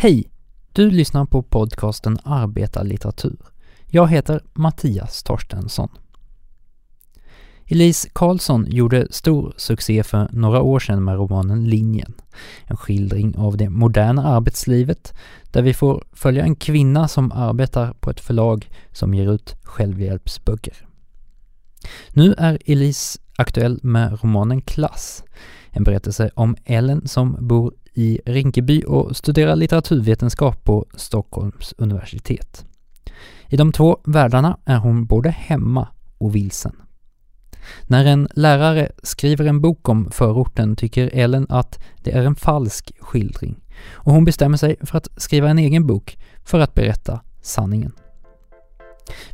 Hej! Du lyssnar på podcasten Arbetarlitteratur. Jag heter Mattias Torstensson. Elise Karlsson gjorde stor succé för några år sedan med romanen Linjen. En skildring av det moderna arbetslivet där vi får följa en kvinna som arbetar på ett förlag som ger ut självhjälpsböcker. Nu är Elise aktuell med romanen Klass, en berättelse om Ellen som bor i Rinkeby och studerar litteraturvetenskap på Stockholms universitet. I de två världarna är hon både hemma och vilsen. När en lärare skriver en bok om förorten tycker Ellen att det är en falsk skildring och hon bestämmer sig för att skriva en egen bok för att berätta sanningen.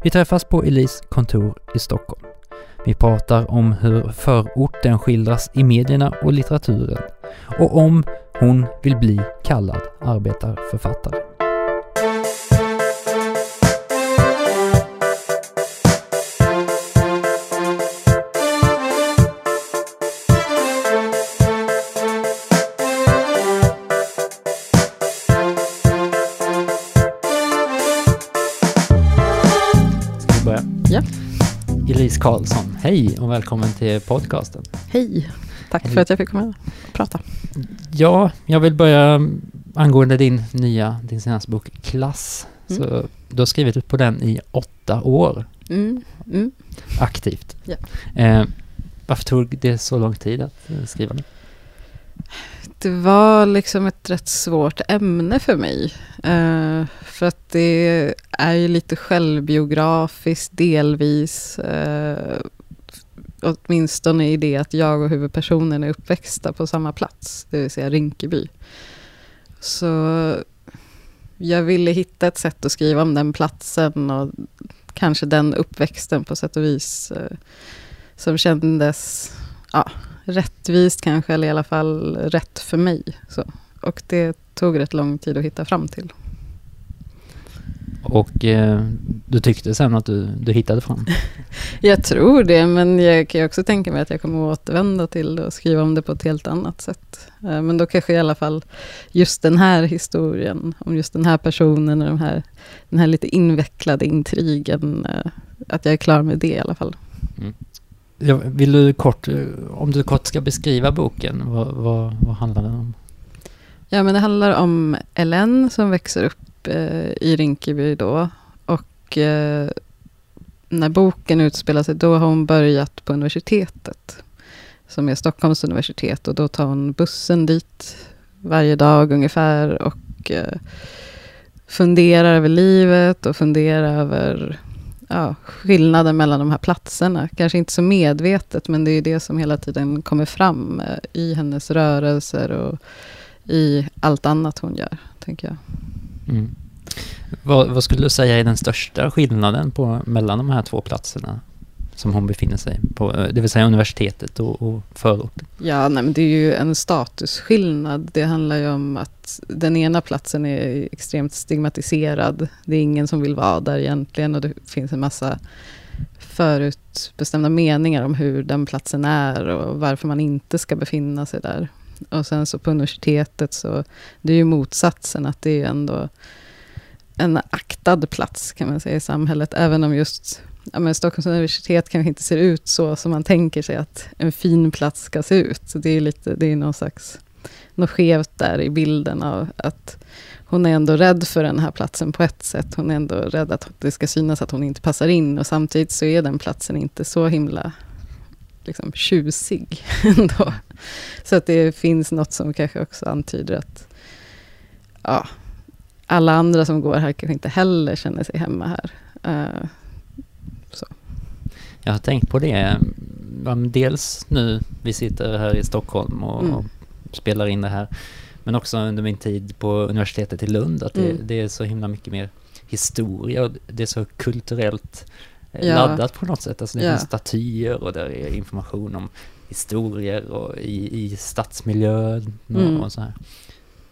Vi träffas på Elis kontor i Stockholm. Vi pratar om hur förorten skildras i medierna och litteraturen och om hon vill bli kallad arbetarförfattare. Elise Karlsson, hej och välkommen till podcasten. Hej, tack Hej. för att jag fick komma och prata. Ja, jag vill börja angående din nya, din senaste bok Klass. Mm. Så du har skrivit på den i åtta år Mm, mm. aktivt. Ja. Eh, varför tog det så lång tid att eh, skriva den? Det var liksom ett rätt svårt ämne för mig. Eh, för att det är ju lite självbiografiskt delvis. Eh, åtminstone i det att jag och huvudpersonen är uppväxta på samma plats, det vill säga Rinkeby. Så jag ville hitta ett sätt att skriva om den platsen och kanske den uppväxten på sätt och vis eh, som kändes ja, rättvist kanske, eller i alla fall rätt för mig. Så. Och det tog rätt lång tid att hitta fram till. Och eh, du tyckte sen att du, du hittade fram? Jag tror det, men jag kan ju också tänka mig att jag kommer att återvända till det och skriva om det på ett helt annat sätt. Eh, Men då kanske i alla fall just den här historien, om just den här personen och de här, den här lite invecklade intrigen, eh, att jag är klar med det i alla fall. Ja, vill du kort, eh, om du kort ska beskriva boken, vad, vad, vad handlar den om? Ja, men det handlar om Ellen som växer upp Typ, eh, i Rinkeby då. Och eh, när boken utspelar sig, då har hon börjat på universitetet. Som är Stockholms universitet. Och då tar hon bussen dit varje dag ungefär. Och eh, funderar över livet och funderar över ja, skillnaden mellan de här platserna. Kanske inte så medvetet, men det är det som hela tiden kommer fram eh, i hennes rörelser och i allt annat hon gör, tänker jag. Mm. Vad, vad skulle du säga är den största skillnaden på, mellan de här två platserna som hon befinner sig på, det vill säga universitetet och, och förorten? Ja, nej, men det är ju en statusskillnad. Det handlar ju om att den ena platsen är extremt stigmatiserad. Det är ingen som vill vara där egentligen och det finns en massa förutbestämda meningar om hur den platsen är och varför man inte ska befinna sig där. Och sen så på universitetet så, det är ju motsatsen, att det är ändå en aktad plats kan man säga i samhället, även om just ja, men Stockholms universitet kanske inte ser ut så som man tänker sig att en fin plats ska se ut. Så det är lite, det är någon slags, något skevt där i bilden av att hon är ändå rädd för den här platsen på ett sätt. Hon är ändå rädd att det ska synas att hon inte passar in och samtidigt så är den platsen inte så himla liksom, tjusig ändå. Så att det finns något som kanske också antyder att ja, alla andra som går här kanske inte heller känner sig hemma här. Eh, Jag har tänkt på det, dels nu, vi sitter här i Stockholm och, Mm. och spelar in det här, men också under min tid på universitetet i Lund, att det, Mm. det är så himla mycket mer historia och det är så kulturellt Ja. laddat på något sätt. Alltså det Ja. finns statyer och där är information om historier och i, i stadsmiljön och, Mm. och så här.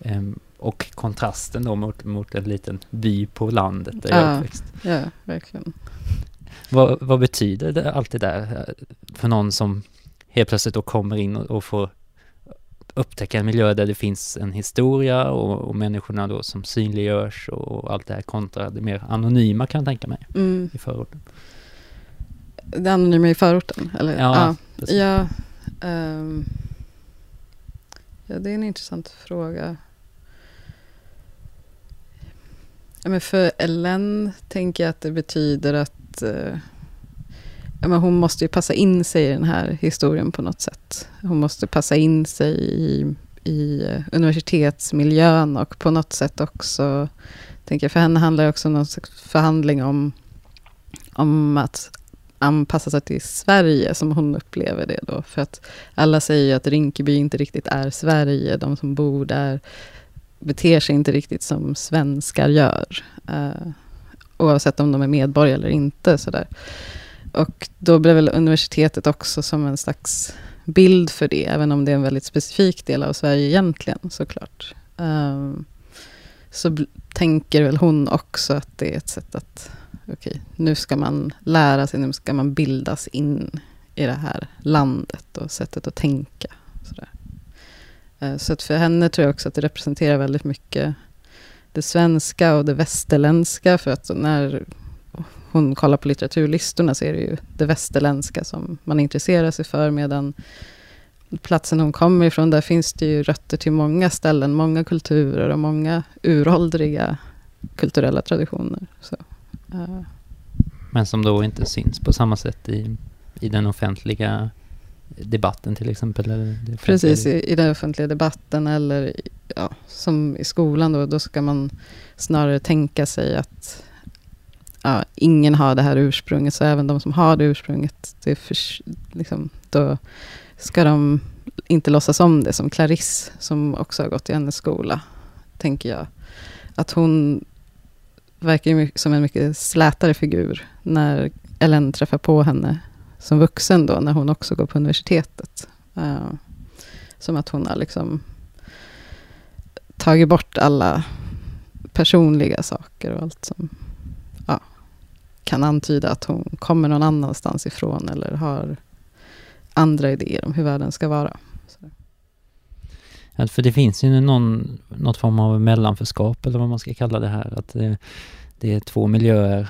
Ehm, och kontrasten då mot, mot en liten by på landet där jag är Ja. uppväxt. ja, verkligen. Vad, vad betyder det, allt det där eh, för någon som helt plötsligt då kommer in och, och får upptäcka en miljö där det finns en historia och, och människorna då som synliggörs och allt det här kontra det mer anonyma kan jag tänka mig Mm. i förorten. Det anonyma i förorten? Eller? Ja, ja. Ja, ehm, ja, det är en intressant fråga. Ja, men för Ellen tänker jag att det betyder att ja, men hon måste ju passa in sig i den här historien på något sätt. Hon måste passa in sig i, i universitetsmiljön och på något sätt också, tänker jag, för henne handlar det också om någon slags förhandling om, om att anpassa sig till Sverige som hon upplever det då. För att alla säger ju att Rinkeby inte riktigt är Sverige. De som bor där beter sig inte riktigt som svenskar gör. Uh, oavsett om de är medborgare eller inte. Sådär. Och då blev väl universitetet också som en slags bild för det. Även om det är en väldigt specifik del av Sverige egentligen såklart. Um, så tänker väl hon också att det är ett sätt att okej, nu ska man lära sig, nu ska man bildas in i det här landet och sättet att tänka. Sådär. Uh, så att för henne tror jag också att det representerar väldigt mycket det svenska och det västerländska. För att när hon kollar på litteraturlistorna så är det ju det västerländska som man intresserar sig för. Medan platsen hon kommer ifrån, där finns det ju rötter till många ställen, många kulturer och många uråldriga kulturella traditioner. Så. Men som då inte syns på samma sätt i, i den offentliga debatten till exempel? Eller Precis, i, i den offentliga debatten eller ja, som i skolan då, då ska man snarare tänka sig att ja, ingen har det här ursprunget, så även de som har det ursprunget, det för, liksom, då ska de inte låtsas om det, som Clarisse, som också har gått i hennes skola, tänker jag. Att hon verkar som en mycket slätare figur när Ellen träffar på henne som vuxen då, när hon också går på universitetet. Uh, som att hon har liksom tagit bort alla personliga saker och allt som kan antyda att hon kommer någon annanstans ifrån eller har andra idéer om hur världen ska vara. Ja, för det finns ju någon, något form av mellanförskap eller vad man ska kalla det här. Att det, det är två miljöer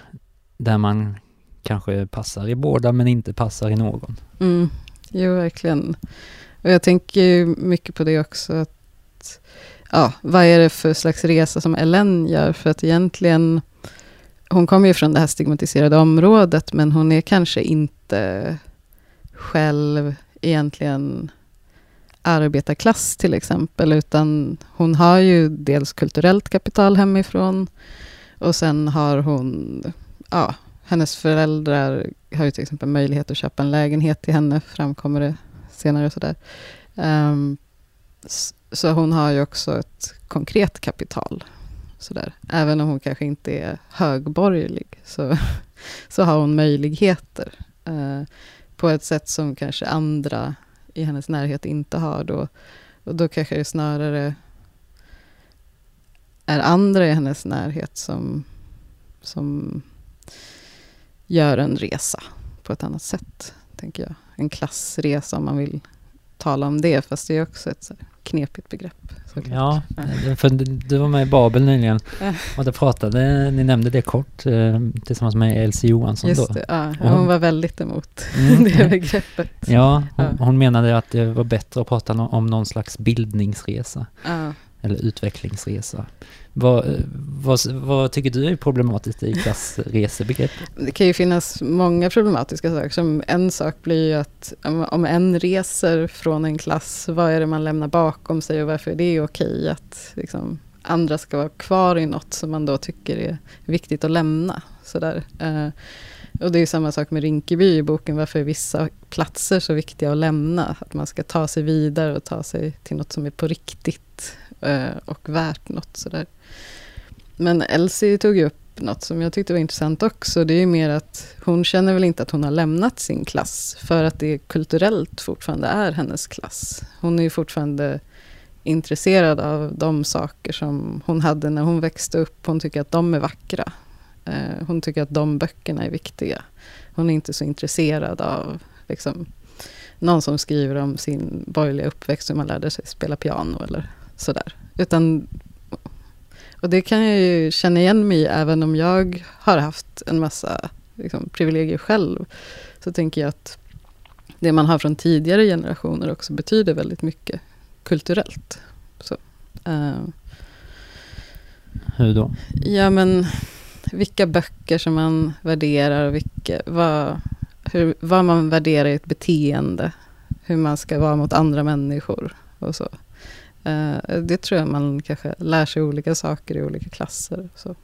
där man kanske passar i båda men inte passar i någon. Mm, jo, verkligen. Och jag tänker mycket på det också. Att, ja, vad är det för slags resa som Ellen gör? För att egentligen, hon kommer ju från det här stigmatiserade området, men hon är kanske inte själv egentligen arbetarklass till exempel, utan hon har ju dels kulturellt kapital hemifrån och sen har hon, ja, hennes föräldrar har ju till exempel möjlighet att köpa en lägenhet till henne, framkommer det senare och sådär. Um, så hon har ju också ett konkret kapital. Sådär. Även om hon kanske inte är högborgerlig, så, så har hon möjligheter. Eh, på ett sätt som kanske andra i hennes närhet inte har. Då. Och då kanske det snarare är andra i hennes närhet som, som gör en resa på ett annat sätt, tänker jag. En klassresa om man vill tala om det, fast det är också ett så knepigt begrepp. Ja, för du var med i Babel nyligen och det pratade, ni nämnde det kort eh, tillsammans med Elsie Johansson Just då. Det, ja, hon, hon var väldigt emot mm, det begreppet. Ja, hon, hon, menade att det var bättre att prata om någon slags bildningsresa. Ja. Eller utvecklingsresa. Vad, eh, vad, vad, tycker du är problematiskt i klassresebegreppet? Det kan ju finnas många problematiska saker. Som en sak blir ju att om en reser från en klass, vad är det man lämnar bakom sig och varför är det okej att liksom, andra ska vara kvar i något som man då tycker är viktigt att lämna. Sådär. Eh, och det är samma sak med Rinkeby i boken, varför är vissa platser så viktiga att lämna? Att man ska ta sig vidare och ta sig till något som är på riktigt Eh, och värt något. Sådär. Men Elsie tog ju upp något som jag tyckte var intressant också. Det är mer att hon känner väl inte att hon har lämnat sin klass för att det kulturellt fortfarande är hennes klass. Hon är ju fortfarande intresserad av de saker som hon hade när hon växte upp. Hon tycker att de är vackra. Eh, hon tycker att de böckerna är viktiga. Hon är inte så intresserad av liksom, någon som skriver om sin borgerliga uppväxt, hur man lärde sig spela piano eller sådär. Utan, och det kan jag ju känna igen mig i, även om jag har haft en massa liksom, privilegier själv. Så tänker jag att det man har från tidigare generationer också betyder väldigt mycket kulturellt. Så, uh, Hur då? Ja, men vilka böcker som man värderar och vilka, vad, hur, vad man värderar i ett beteende. Hur man ska vara mot andra människor och så. Uh, det tror jag man kanske lär sig olika saker i olika klasser. Så.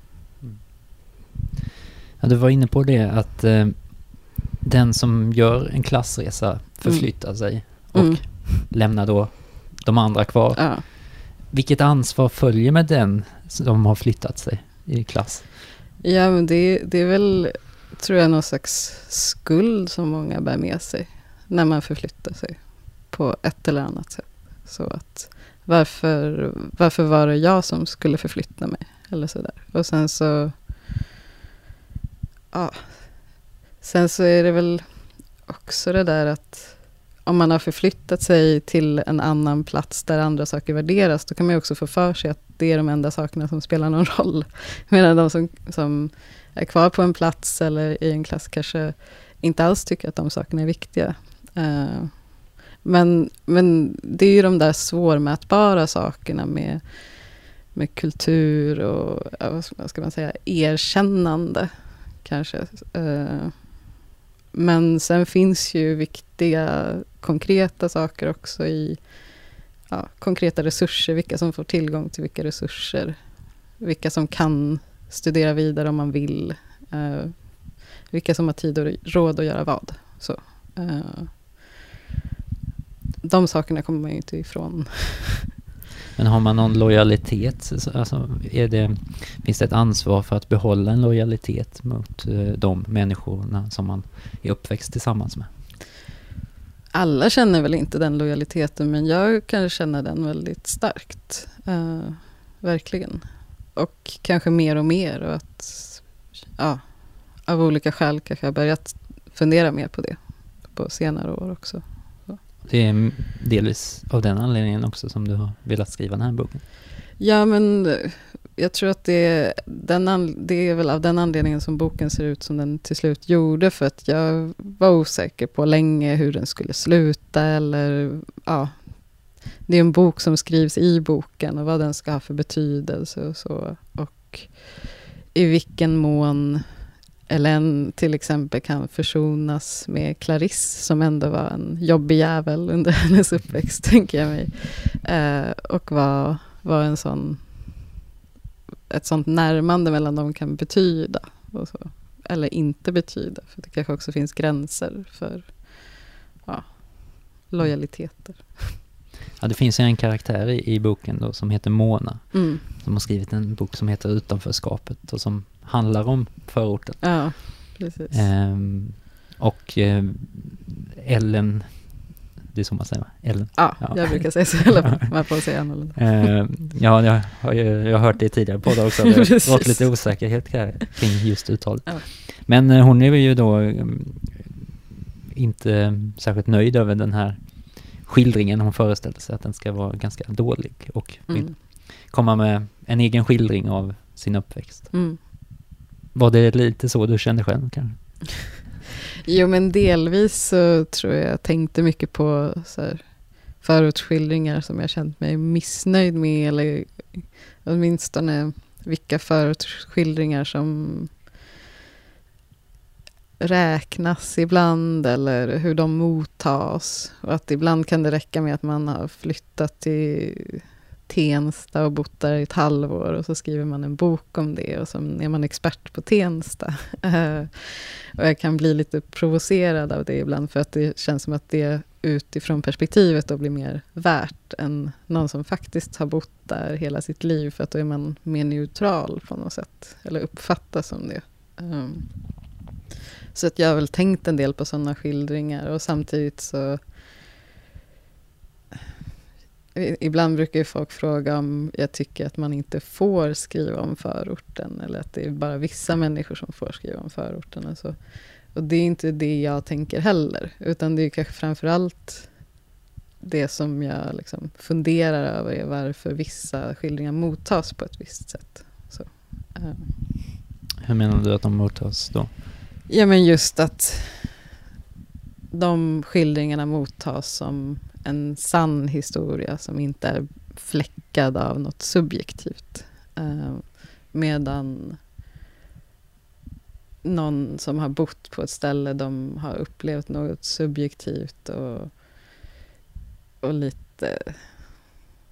Ja, du var inne på det att eh, den som gör en klassresa förflyttar mm. sig och mm. lämnar då de andra kvar. Ja. Vilket ansvar följer med den som har flyttat sig i klass? Ja, men det, det är väl, tror jag, någon slags skuld som många bär med sig när man förflyttar sig på ett eller annat sätt. Så att varför, varför var det jag som skulle förflytta mig? Eller sådär. Och sen så... Ja. Sen så är det väl också det där att om man har förflyttat sig till en annan plats där andra saker värderas, då kan man ju också få för sig att det är de enda sakerna som spelar någon roll. Medan de som, som är kvar på en plats eller i en klass kanske inte alls tycker att de sakerna är viktiga. Uh, men, men det är ju de där svårmätbara sakerna med, med kultur och vad ska man säga, erkännande kanske. Eh, men sen finns ju viktiga konkreta saker också i ja, konkreta resurser, vilka som får tillgång till vilka resurser, vilka som kan studera vidare om man vill, eh, vilka som har tid och råd att göra vad. Så, eh, de sakerna kommer man ju inte ifrån. Men har man någon lojalitet? Alltså, är det, finns det ett ansvar för att behålla en lojalitet mot uh, de människorna som man är uppväxt tillsammans med? alla känner väl inte den lojaliteten, men jag kan känna den väldigt starkt. Uh, verkligen. Och kanske mer och mer. Och att, ja, av olika skäl kanske jag börjat fundera mer på det på senare år också. Det är delvis av den anledningen också som du har velat skriva den här boken? Ja, men eh, jag tror att det, den, det är väl av den anledningen som boken ser ut som den till slut gjorde. För att jag var osäker på länge hur den skulle sluta. Eller, ja, det är en bok som skrivs i boken och vad den ska ha för betydelse och så. Och i vilken mån Ellen till exempel kan försonas med Clarisse, som ändå var en jobbig jävel under hennes uppväxt, tänker jag mig. Eh, och var, var en sån ett sånt närmande mellan dem kan betyda. Eller inte betyda, för det kanske också finns gränser för ja, lojaliteter. Ja, det finns en karaktär i, i boken då som heter Mona. Mm. Som har skrivit en bok som heter Utanförskapet och som handlar om förorten. Ja, precis. Ehm, och eh, Ellen det är så man säger? Ellen? Ja, ja. jag brukar säga så. Eller man får säga annorlunda. Uh, ja, jag har, jag har hört det i tidigare poddar också. Det har rått lite osäkerhet kring just uttalet. Ja. Men uh, hon är ju då um, inte särskilt nöjd över den här skildringen. Hon föreställer sig att den ska vara ganska dålig och mm. komma med en egen skildring av sin uppväxt. Mm. Var det lite så du kände själv kanske? Jo, men delvis så tror jag jag tänkte mycket på så här, förortsskildringar som jag känt mig missnöjd med. Eller åtminstone vilka förortsskildringar som räknas ibland eller hur de mottas. Och att ibland kan det räcka med att man har flyttat till Tensta och bott där i ett halvår och så skriver man en bok om det och så är man expert på Tensta. Eh, och jag kan bli lite provocerad av det ibland för att det känns som att det utifrån perspektivet då blir mer värt än någon som faktiskt har bott där hela sitt liv för att då är man mer neutral på något sätt eller uppfattas som det. Um, så att jag har väl tänkt en del på sådana skildringar och samtidigt så Ibland brukar folk fråga om jag tycker att man inte får skriva om förorten eller att det är bara vissa människor som får skriva om förorten. Och så. Och det är inte det jag tänker heller, utan det är kanske framförallt det som jag liksom funderar över är varför vissa skildringar mottas på ett visst sätt. Så, uh. Hur menar du att de mottas då? Ja, men just att de skildringarna mottas som en sann historia som inte är fläckad av något subjektivt. Eh, medan någon som har bott på ett ställe, de har upplevt något subjektivt och, och lite...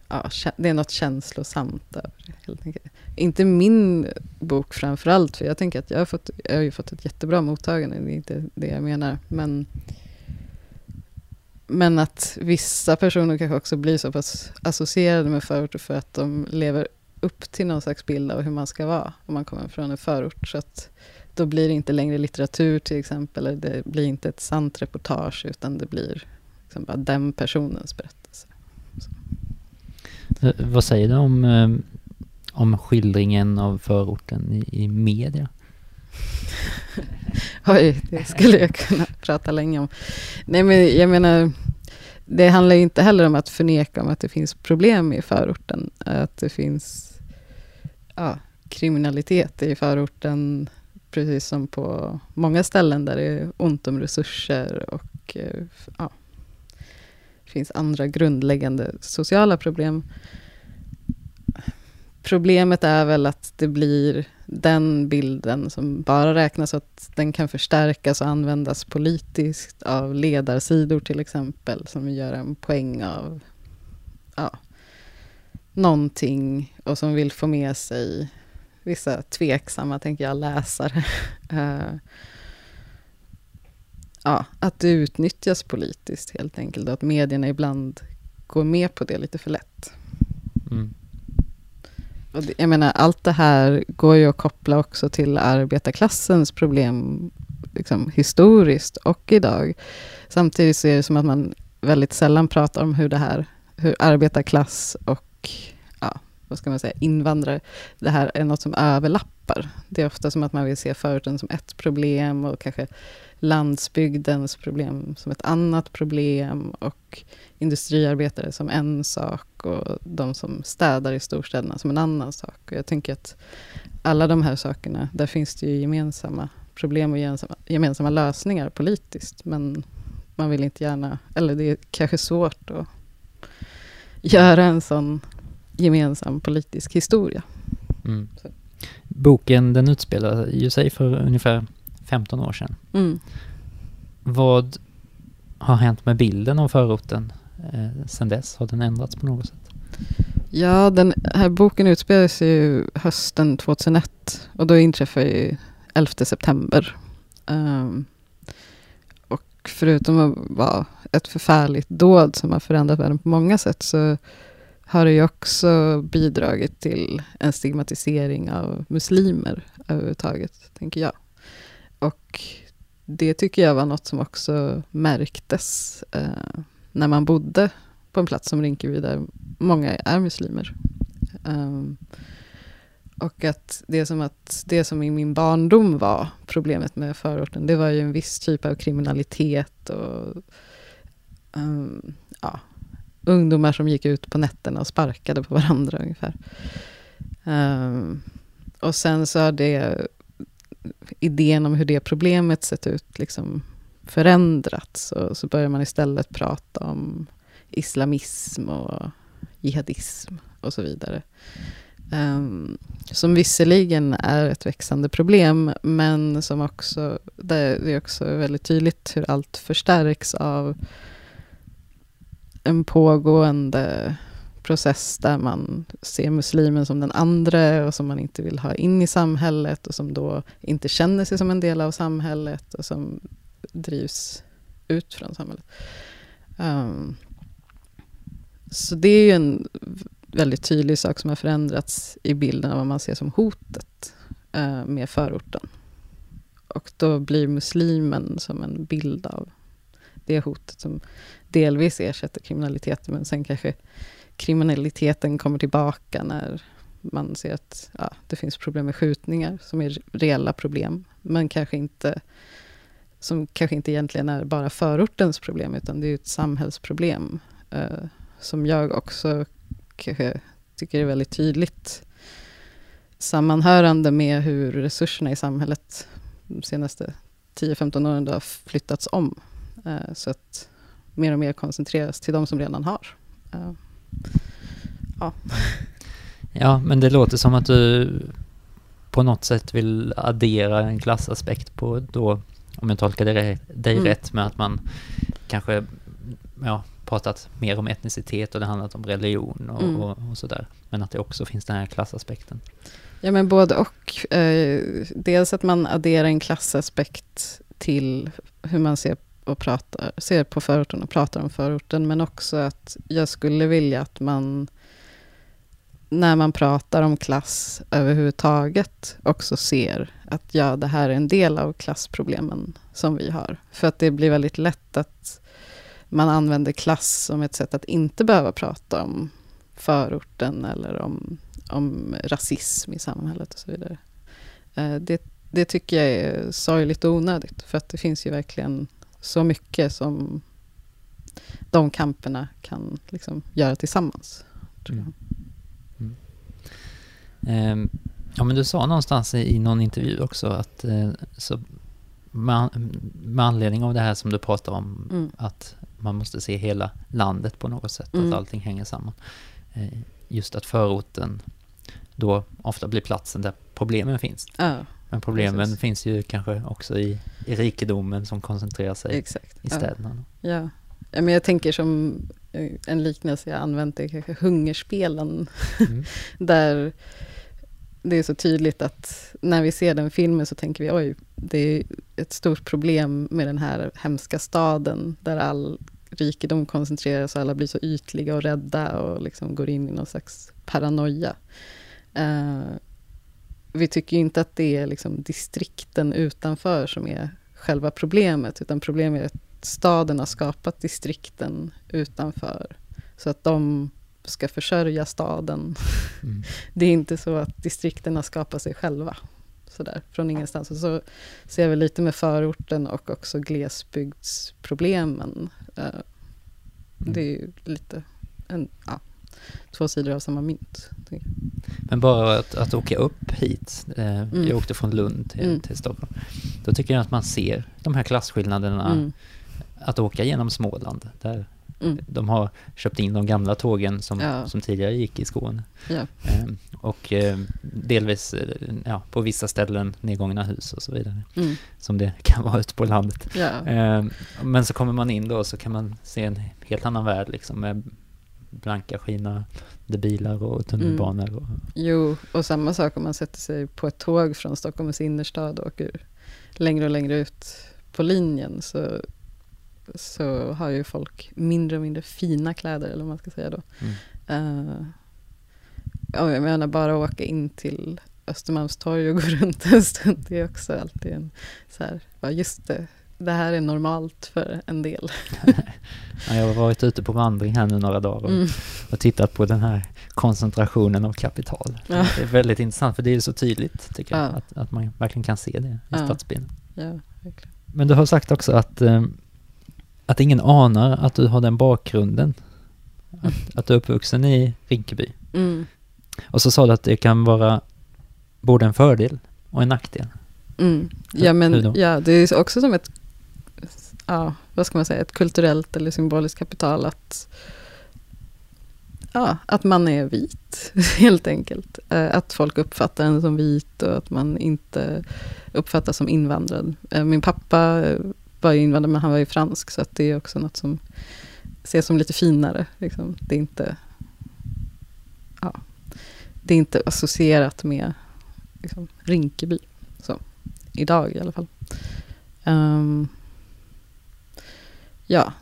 Ja, det är något känslosamt över det, helt enkelt. Inte min bok framför allt, för jag tänker att jag har fått, jag har ju fått ett jättebra mottagande, det är inte det jag menar. Men, men att vissa personer kanske också blir så pass associerade med förorter för att de lever upp till någon slags bild av hur man ska vara om man kommer från en förort. Så att då blir det inte längre litteratur till exempel, eller det blir inte ett sant reportage, utan det blir liksom bara den personens berättelse. Så. Eh, vad säger du om, eh, om skildringen av förorten i, i media? Oj, det skulle jag kunna prata länge om. Nej, men jag menar, det handlar inte heller om att förneka om att det finns problem i förorten. Att det finns ja, kriminalitet i förorten, precis som på många ställen där det är ont om resurser och eh, ja, det finns andra grundläggande sociala problem. Problemet är väl att det blir den bilden som bara räknas, att den kan förstärkas och användas politiskt av ledarsidor till exempel, som gör en poäng av ja, någonting och som vill få med sig vissa tveksamma, tänker jag, läsare. Eh, ja, att det utnyttjas politiskt helt enkelt och att medierna ibland går med på det lite för lätt. Mm. Och det, jag menar, allt det här går ju att koppla också till arbetarklassens problem liksom, historiskt och idag. Samtidigt så är det som att man väldigt sällan pratar om hur det här, hur arbetarklass och ja, vad ska man säga, invandrare, det här är något som överlappar. Det är ofta som att man vill se förorten som ett problem och kanske landsbygdens problem som ett annat problem och industriarbetare som en sak och de som städar i storstäderna som en annan sak. Och jag tänker att alla de här sakerna, där finns det ju gemensamma problem och gemensamma, gemensamma lösningar politiskt, men man vill inte gärna, eller det är kanske svårt att göra en sån gemensam politisk historia. Mm. Boken den utspelar ju sig för ungefär 15 år sedan. Mm. Vad har hänt med bilden av förorten eh, sedan dess? Har den ändrats på något sätt? Ja, den här boken utspelar sig ju hösten 2001 och då inträffar ju 11 september. Um, och förutom att vara ett förfärligt dåd som har förändrat världen på många sätt så har det ju också bidragit till en stigmatisering av muslimer överhuvudtaget, tänker jag. Och det tycker jag var något som också märktes eh, när man bodde på en plats som Rinkeby, där många är muslimer. Um, och att det, som att det som i min barndom var problemet med förorten, det var ju en viss typ av kriminalitet och um, ja, ungdomar som gick ut på nätterna och sparkade på varandra ungefär. Um, och sen så har det idén om hur det problemet sett ut liksom förändrats. Och så börjar man istället prata om islamism och jihadism och så vidare. Um, som visserligen är ett växande problem, men som också, det är också väldigt tydligt hur allt förstärks av en pågående process där man ser muslimen som den andra och som man inte vill ha in i samhället och som då inte känner sig som en del av samhället och som drivs ut från samhället. Um, så det är ju en väldigt tydlig sak som har förändrats i bilden av vad man ser som hotet uh, med förorten. Och då blir muslimen som en bild av det hotet som delvis ersätter kriminaliteten, men sen kanske kriminaliteten kommer tillbaka när man ser att ja, det finns problem med skjutningar, som är reella problem, men kanske inte som kanske inte egentligen är bara förortens problem, utan det är ett samhällsproblem. Eh, som jag också kanske tycker är väldigt tydligt sammanhörande med hur resurserna i samhället de senaste 10-15 åren har flyttats om. Eh, så att mer och mer koncentreras till de som redan har. Eh, ja. ja, men det låter som att du på något sätt vill addera en klassaspekt på då, om jag tolkar dig, dig mm. rätt, med att man kanske ja, pratat mer om etnicitet och det handlat om religion och, mm. och, och, sådär. Men att det också finns den här klassaspekten. Ja, men både och. Eh, dels att man adderar en klassaspekt till hur man ser, och pratar, ser på förorten och pratar om förorten, men också att jag skulle vilja att man när man pratar om klass överhuvudtaget också ser att ja, det här är en del av klassproblemen som vi har. För att det blir väldigt lätt att man använder klass som ett sätt att inte behöva prata om förorten eller om, om rasism i samhället och så vidare. Eh, det, det tycker jag är sorgligt och onödigt, för att det finns ju verkligen så mycket som de kamperna kan liksom göra tillsammans. Tror jag. Mm. Mm. ja, men du sa någonstans i, någon intervju också att eh, så med, med, anledning av det här som du pratar om, mm. att man måste se hela landet på något sätt, mm. att allting hänger samman. Eh, just att förorten då ofta blir platsen där problemen finns. Ja, Men problemen precis. finns ju kanske också i, i rikedomen som koncentrerar sig Exakt. i städerna. Ja. ja. ja, men jag tänker som eh, en liknelse jag använt är kanske hungerspelen. Mm. där det är så tydligt att när vi ser den filmen så tänker vi oj, det är ett stort problem med den här hemska staden där all rikedom koncentreras och alla blir så ytliga och rädda och liksom går in i någon slags paranoia. Uh, vi tycker inte att det är liksom distrikten utanför som är själva problemet, utan problemet är att staden har skapat distrikten utanför. Så att de ska försörja staden. Mm. Det är inte så att distrikterna skapar sig själva sådär, från ingenstans. Och så ser vi lite med förorten och också glesbygdsproblemen. Uh, mm. Det är ju lite en, ja, två sidor av samma mynt. Men bara att, att åka upp hit, eh, mm. jag åkte från Lund till, mm. till Stockholm, då tycker jag att man ser de här klasskillnaderna mm. att åka genom Småland, där Mm. De har köpt in de gamla tågen som, ja. som tidigare gick i Skåne. Ja. Ehm, och eh, delvis eh, ja, på vissa ställen nedgångna hus och så vidare. Mm. Som det kan vara ute på landet. Ehm, men så kommer man in då så kan man se en helt annan värld liksom med blanka skinande bilar och tunnelbanor. Mm. Och... Jo, och samma sak om man sätter sig på ett tåg från Stockholms innerstad och åker längre och längre ut på linjen så så har ju folk mindre och mindre fina kläder, eller vad man ska säga då. Mm. Uh, jag menar bara åka in till Östermalmstorg och gå runt en stund, det är också alltid en så här, ja just det, det här är normalt för en del. ja, jag har varit ute på vandring här nu några dagar och, mm. och tittat på den här koncentrationen av kapital. Ja. Det är väldigt intressant för det är så tydligt tycker ja. jag, att, att man verkligen kan se det i ja. stadsbilden. Ja, verkligen. Men du har sagt också att um, att ingen anar att du har den bakgrunden. Att, att du är uppvuxen i Rinkeby. Mm. Och så sa du att det kan vara både en fördel och en nackdel. Mm. Ja, men ja, det är också som ett, ja, vad ska man säga, ett kulturellt eller symboliskt kapital att, ja, att man är vit, helt enkelt. Eh, att folk uppfattar en som vit och att man inte uppfattas som invandrad. Eh, min pappa var ju invandrare, men han var ju fransk, så att det är också något som ses som lite finare. Liksom. Det, är inte, ja, det är inte associerat med liksom, Rinkeby, så, idag i alla fall. Um, ja,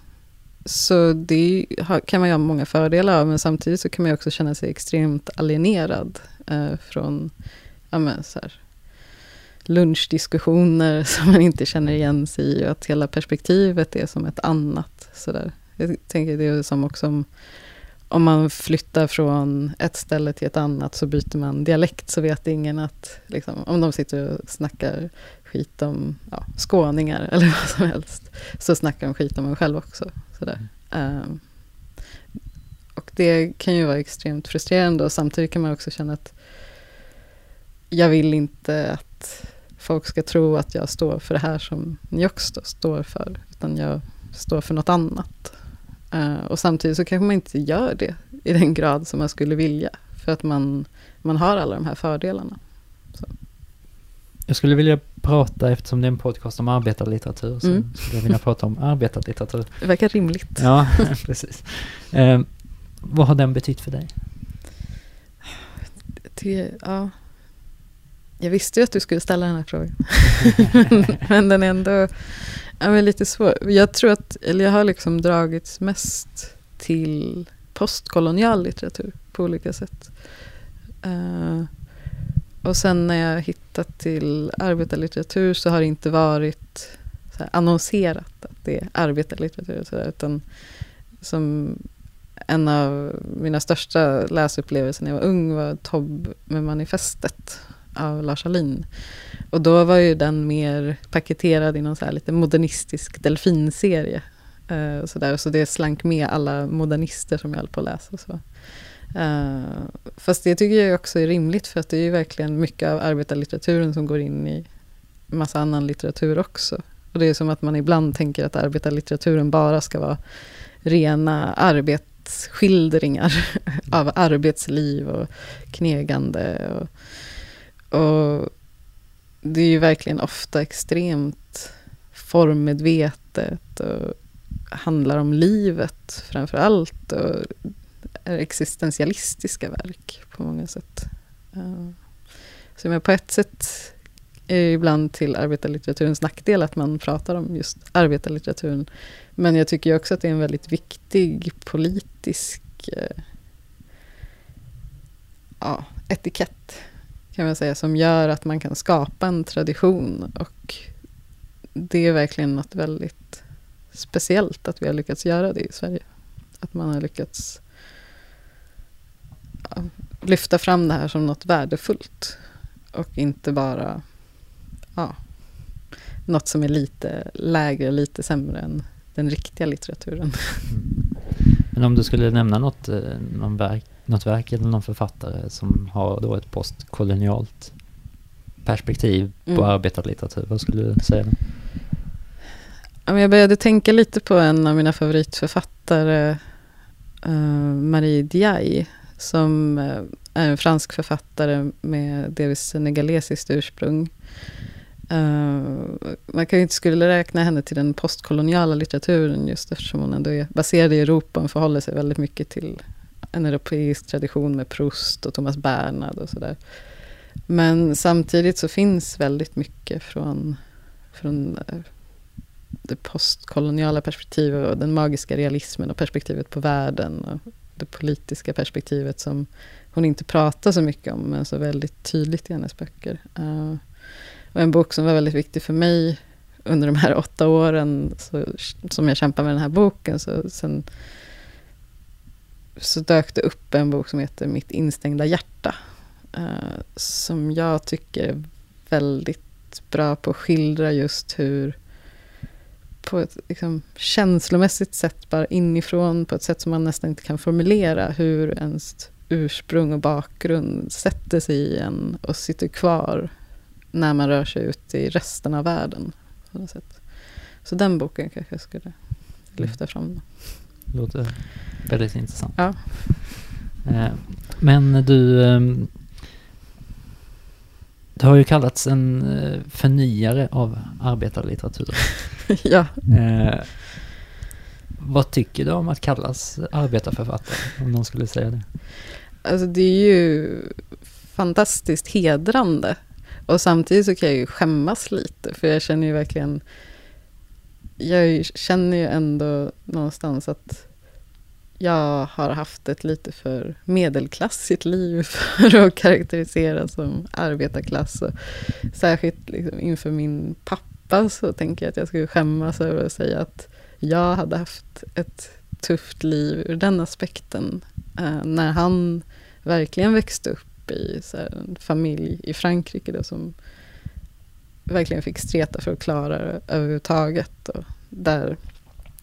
så det kan man ju ha många fördelar av, men samtidigt så kan man också känna sig extremt alienerad uh, från ja, men, så här, lunchdiskussioner som man inte känner igen sig i och att hela perspektivet är som ett annat. Sådär. Jag tänker det är som också om, om man flyttar från ett ställe till ett annat så byter man dialekt så vet ingen att liksom, om de sitter och snackar skit om ja, skåningar eller vad som helst så snackar de skit om en själv också. Sådär. Mm. Um, och det kan ju vara extremt frustrerande och samtidigt kan man också känna att jag vill inte att folk ska tro att jag står för det här som ni också står för, utan jag står för något annat. Uh, och samtidigt så kanske man inte gör det i den grad som man skulle vilja, för att man, man har alla de här fördelarna. Så. Jag skulle vilja prata, eftersom det är en podcast om arbetarlitteratur, så mm. skulle jag vilja prata om arbetarlitteratur. Det verkar rimligt. Ja, precis. Uh, vad har den betytt för dig? Det, ja. Jag visste ju att du skulle ställa den här frågan. men den är ändå ja, lite svår. Jag tror att, eller jag har liksom dragits mest till postkolonial litteratur på olika sätt. Uh, och sen när jag hittat till arbetarlitteratur så har det inte varit annonserat att det är arbetarlitteratur. Så där, utan som en av mina största läsupplevelser när jag var ung var Tobb med manifestet av Lars Ahlin. Och då var ju den mer paketerad i någon så lite modernistisk delfinserie. Uh, så, där. så det slank med alla modernister som jag höll på att läsa. Så. Uh, fast det tycker jag också är rimligt för att det är ju verkligen mycket av arbetarlitteraturen som går in i massa annan litteratur också. Och det är som att man ibland tänker att arbetarlitteraturen bara ska vara rena arbetsskildringar av arbetsliv och knegande. Och, och det är ju verkligen ofta extremt formmedvetet och handlar om livet framför allt. Och är existentialistiska verk på många sätt. Eh, Så men på ett sätt är det ibland till arbetarlitteraturens nackdel att man pratar om just arbetarlitteraturen. Men jag tycker också att det är en väldigt viktig politisk eh, ja, etikett kan man säga, som gör att man kan skapa en tradition. Och det är verkligen något väldigt speciellt att vi har lyckats göra det i Sverige. Att man har lyckats lyfta fram det här som något värdefullt. Och inte bara ja, något som är lite lägre, lite sämre än den riktiga litteraturen. Mm. Men om du skulle nämna något, eh, någon verk, något verk eller någon författare som har då ett postkolonialt perspektiv på mm. arbetarlitteratur, vad skulle du säga? Jag började tänka lite på en av mina favoritförfattare, uh, Marie Diaye, som uh, är en fransk författare med delvis senegalesiskt ursprung. Uh, man kan ju inte skulle räkna henne till den postkoloniala litteraturen just eftersom hon ändå är baserad i Europa och förhåller sig väldigt mycket till en europeisk tradition med Proust och Thomas Bernhard och sådär. Men samtidigt så finns väldigt mycket från, från eh, det postkoloniala perspektivet och den magiska realismen och perspektivet på världen och det politiska perspektivet som hon inte pratar så mycket om men så väldigt tydligt i hennes böcker. Eh, och en bok som var väldigt viktig för mig under de här åtta åren så, som jag kämpade med den här boken. Så, sen, så dök det upp en bok som heter Mitt instängda hjärta. Uh, som jag tycker är väldigt bra på att skildra just hur på ett liksom, känslomässigt sätt, bara inifrån, på ett sätt som man nästan inte kan formulera, hur ens ursprung och bakgrund sätter sig i en och sitter kvar när man rör sig ut i resten av världen. På något sätt. Så den boken kanske jag skulle lyfta fram. Låter väldigt intressant. Ja. Eh, men du, ehm, du har ju kallats en eh, förnyare av arbetarlitteratur. ja. Eh, vad tycker du om att kallas arbetarförfattare, om någon skulle säga det? Alltså det är ju fantastiskt hedrande och samtidigt så kan jag ju skämmas lite, för jag känner ju verkligen... Jag känner ju ändå någonstans att jag har haft ett lite för medelklassigt liv för att karaktäriseras som arbetarklass. Och särskilt liksom inför min pappa så tänker jag att jag skulle skämmas över att säga att jag hade haft ett tufft liv ur den aspekten. Eh, när han verkligen växte upp i så här, en familj i Frankrike då, som verkligen fick streta för att klara det överhuvudtaget. Och där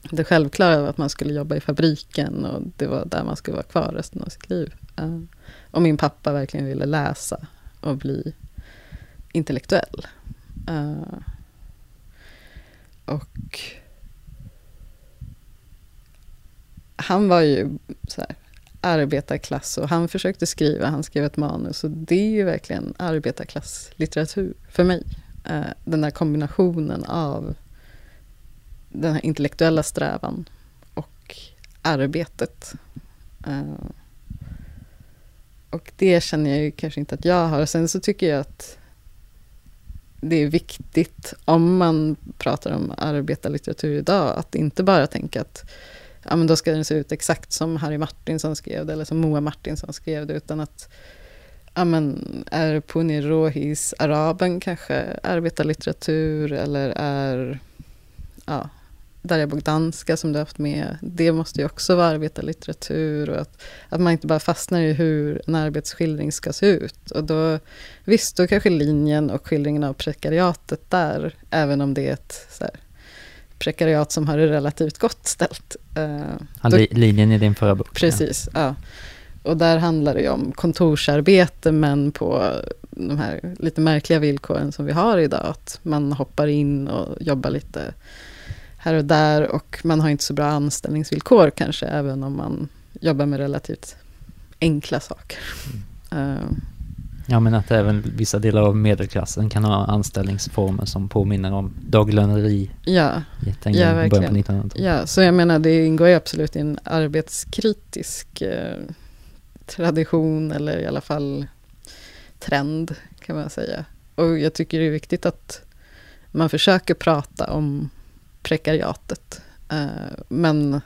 det självklara var att man skulle jobba i fabriken och det var där man skulle vara kvar resten av sitt liv. Uh, och min pappa verkligen ville läsa och bli intellektuell. Uh, och han var ju så här, arbetarklass och han försökte skriva, han skrev ett manus och det är ju verkligen arbetarklasslitteratur för mig. Eh, den där kombinationen av den här intellektuella strävan och arbetet. Eh, och det känner jag ju kanske inte att jag har. Sen så tycker jag att det är viktigt om man pratar om arbetarlitteratur idag, att inte bara tänka att ja, men då ska den se ut exakt som Harry Martinsson skrev det, eller som Moa Martinsson skrev det, utan att ja, men är Puni Rohis Araben kanske arbetarlitteratur, eller är ja, Darja Bogdanska som du har haft med, det måste ju också vara arbetarlitteratur och att, att man inte bara fastnar i hur en arbetsskildring ska se ut. Och då, visst, då kanske linjen och skildringen av prekariatet där, även om det är ett så här, prekariat som har det relativt gott ställt. Uh, då, linjen i din förra bok. Precis, ja. ja. Och där handlar det ju om kontorsarbete men på de här lite märkliga villkoren som vi har idag. Att man hoppar in och jobbar lite här och där och man har inte så bra anställningsvillkor kanske, även om man jobbar med relativt enkla saker. Mm. Uh, ja, men att även vissa delar av medelklassen kan ha anställningsformer som påminner om daglöneri. Ja, ja verkligen. Ja, så jag menar, det ingår ju absolut i en arbetskritisk eh, tradition, eller i alla fall trend, kan man säga. Och jag tycker det är viktigt att man försöker prata om prekariatet. Uh, men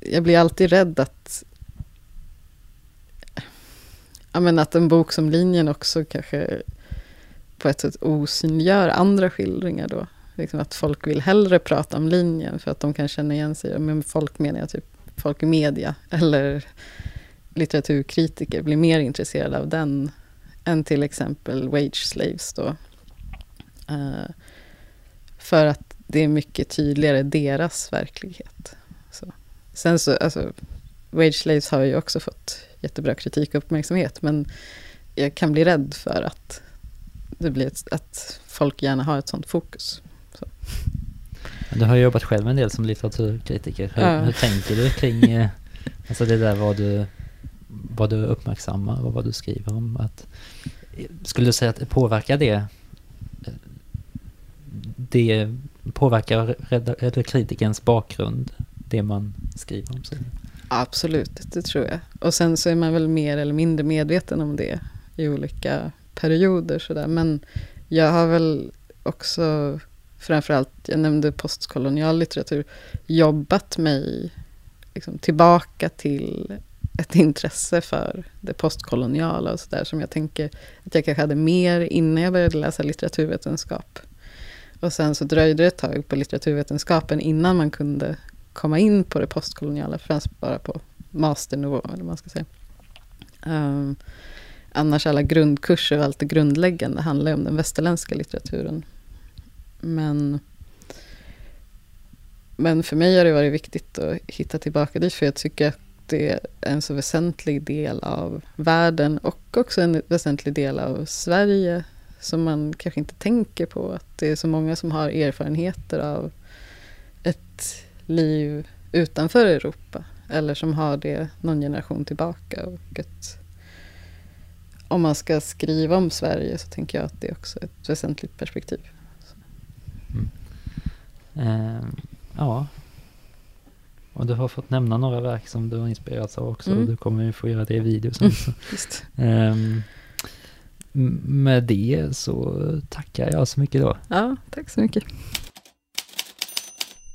jag blir alltid rädd att ja, men att en bok som Linjen också kanske på ett sätt osynliggör andra skildringar då. Liksom att folk vill hellre prata om linjen för att de kan känna igen sig. Men folk menar jag typ folk i media eller litteraturkritiker blir mer intresserade av den än till exempel Wage Slaves då. Uh, för att det är mycket tydligare deras verklighet. Så. Sen så, alltså, Wage Slaves har ju också fått jättebra kritik och uppmärksamhet, men jag kan bli rädd för att det blir ett, att folk gärna har ett sånt fokus. Så. Du har jobbat själv en del som litteraturkritiker. Hur, ja. hur tänker du kring eh, alltså det där vad du, vad du uppmärksammar och vad du skriver om? Att, skulle du säga att påverkar det det påverkar kritikerns bakgrund, det man skriver om sig? Absolut, det tror jag. Och sen så är man väl mer eller mindre medveten om det i olika perioder. Sådär. Men jag har väl också, framförallt, jag nämnde postkolonial litteratur, jobbat mig liksom, tillbaka till ett intresse för det postkoloniala och sådär som jag tänker att jag kanske hade mer innan jag började läsa litteraturvetenskap. Och sen så dröjde det ett tag på litteraturvetenskapen innan man kunde komma in på det postkoloniala, främst bara på masternivå, eller man ska säga. Um, annars alla grundkurser och allt det grundläggande handlar ju om den västerländska litteraturen. Men, men för mig har det varit viktigt att hitta tillbaka dit, för jag tycker att det är en så väsentlig del av världen och också en väsentlig del av Sverige som man kanske inte tänker på. Att det är så många som har erfarenheter av liv utanför Europa. Eller som har det någon generation tillbaka. Och att om man ska skriva om Sverige så tänker jag att det är också ett väsentligt perspektiv. Mm. Eh, ja. Och du har fått nämna några verk som du har inspirerats av också. Mm. Och du kommer ju få göra det i video sen. Eh, med det så tackar jag så mycket då. Ja, tack så mycket.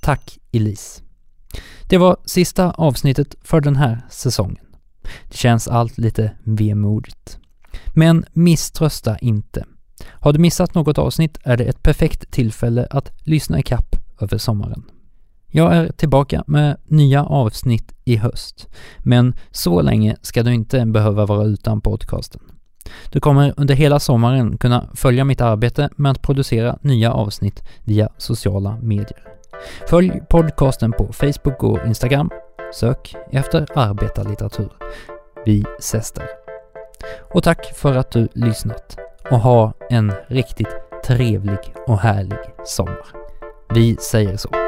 Tack Elise. Det var sista avsnittet för den här säsongen. Det känns allt lite vemodigt. Men misströsta inte. Har du missat något avsnitt är det ett perfekt tillfälle att lyssna i kapp över sommaren. Jag är tillbaka med nya avsnitt i höst, men så länge ska du inte behöva vara utan podcasten. Du kommer under hela sommaren kunna följa mitt arbete med att producera nya avsnitt via sociala medier. Följ podcasten på Facebook och Instagram. Sök efter arbetarlitteratur. Vi ses där. Och tack för att du lyssnat och ha en riktigt trevlig och härlig sommar. Vi säger så.